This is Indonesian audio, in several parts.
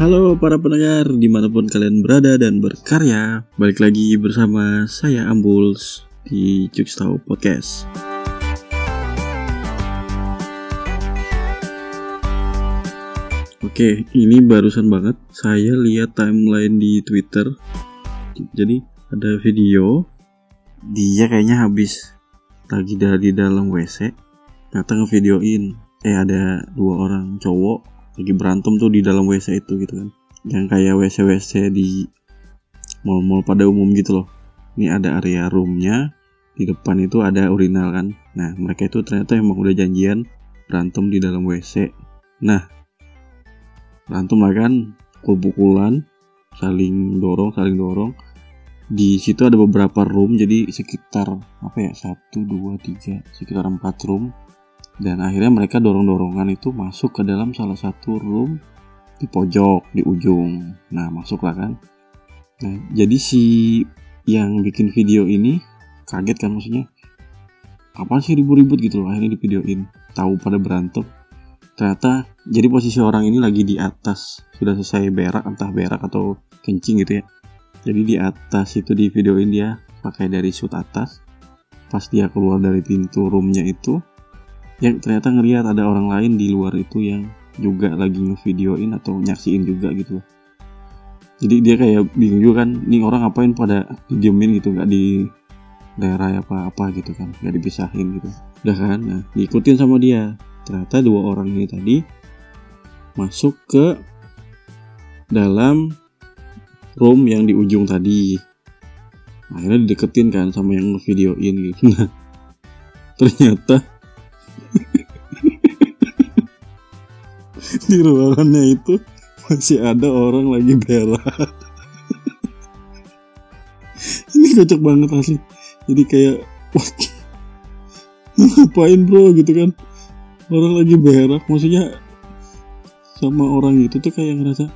Halo para pendengar di mana pun kalian berada dan berkarya Balik lagi bersama saya Ambuls di Jukstau Podcast. Oke ini barusan banget saya lihat timeline di Twitter. Jadi ada video Dia kayaknya habis lagi di dalam WC Ternyata ngevideoin. Eh ada dua orang cowok lagi berantem tuh di dalam WC itu gitu kan. Yang kayak WC WC di mall-mall pada umum gitu loh. Ini ada area roomnya di depan itu ada urinal kan. Nah mereka itu ternyata emang udah janjian berantem di dalam WC nah berantem lah kan pukul-pukulan saling dorong saling dorong. Di situ ada beberapa room jadi sekitar apa ya satu dua tiga sekitar empat room dan akhirnya mereka dorong-dorongan itu masuk ke dalam salah satu room di pojok di ujung. Nah masuklah kan. Nah jadi si yang bikin video ini kaget kan maksudnya? Apa sih ribut-ribut gitu loh akhirnya di videoin tahu pada berantem. Ternyata jadi posisi orang ini lagi di atas sudah selesai berak entah berak atau kencing gitu ya. Jadi di atas itu di videoin dia pakai dari shoot atas. Pas dia keluar dari pintu roomnya itu yang ternyata ngelihat ada orang lain di luar itu yang juga lagi ngevideoin atau nyaksiin juga gitu. Jadi dia kayak bingung juga kan ini orang ngapain pada didiemin gitu? Nggak di daerah apa apa gitu kan? Nggak dipisahin gitu. Udah kan? Nah diikutin sama dia. Ternyata dua orang ini tadi masuk ke dalam room yang di ujung tadi. Akhirnya dideketin kan sama yang ngevideoin gitu. Nah ternyata di ruangannya itu masih ada orang lagi berak ini kocak banget asli. Jadi kayak what? Ngapain bro gitu kan? Orang lagi berak maksudnya sama orang itu tuh kayak ngerasa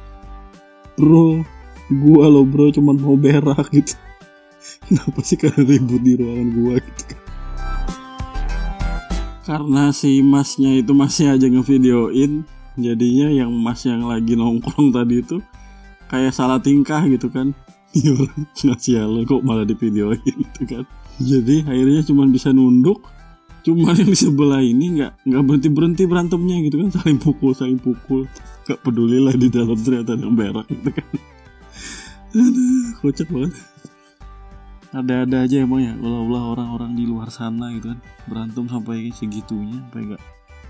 bro gua lo bro cuman mau berak gitu. Kenapa sih kalian ribut di ruangan gua gitu kan? Karena si masnya itu masih aja ngevideoin jadinya yang mas yang lagi nongkrong tadi itu kayak salah tingkah gitu kan. Orang ngasih halo kok malah di videoin gitu kan. Jadi akhirnya cuma bisa nunduk cuma yang di sebelah ini nggak nggak berhenti berhenti berantemnya gitu kan. Saling pukul saling pukul. Gak peduli lah di dalam ternyata ada yang berak gitu kan. Kocak banget. Ada-ada aja emang ya ulah-ulah orang-orang di luar sana gitu kan. Berantem sampai segitunya sampai gak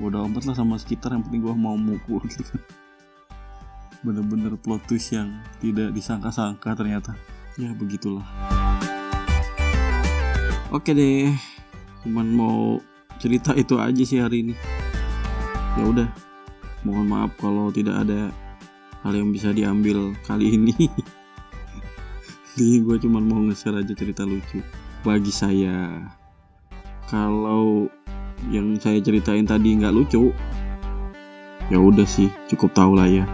udah amat lah sama sekitar yang penting gua mau mukul gitu kan. Bener-bener plot twist yang tidak disangka-sangka ternyata. Ya begitulah. Oke deh cuman mau cerita itu aja sih hari ini. Ya udah mohon maaf kalau tidak ada hal yang bisa diambil kali ini. Jadi gue cuma mau nge-share aja cerita lucu bagi saya. Kalau yang saya ceritain tadi nggak lucu ya udah sih cukup tahu lah ya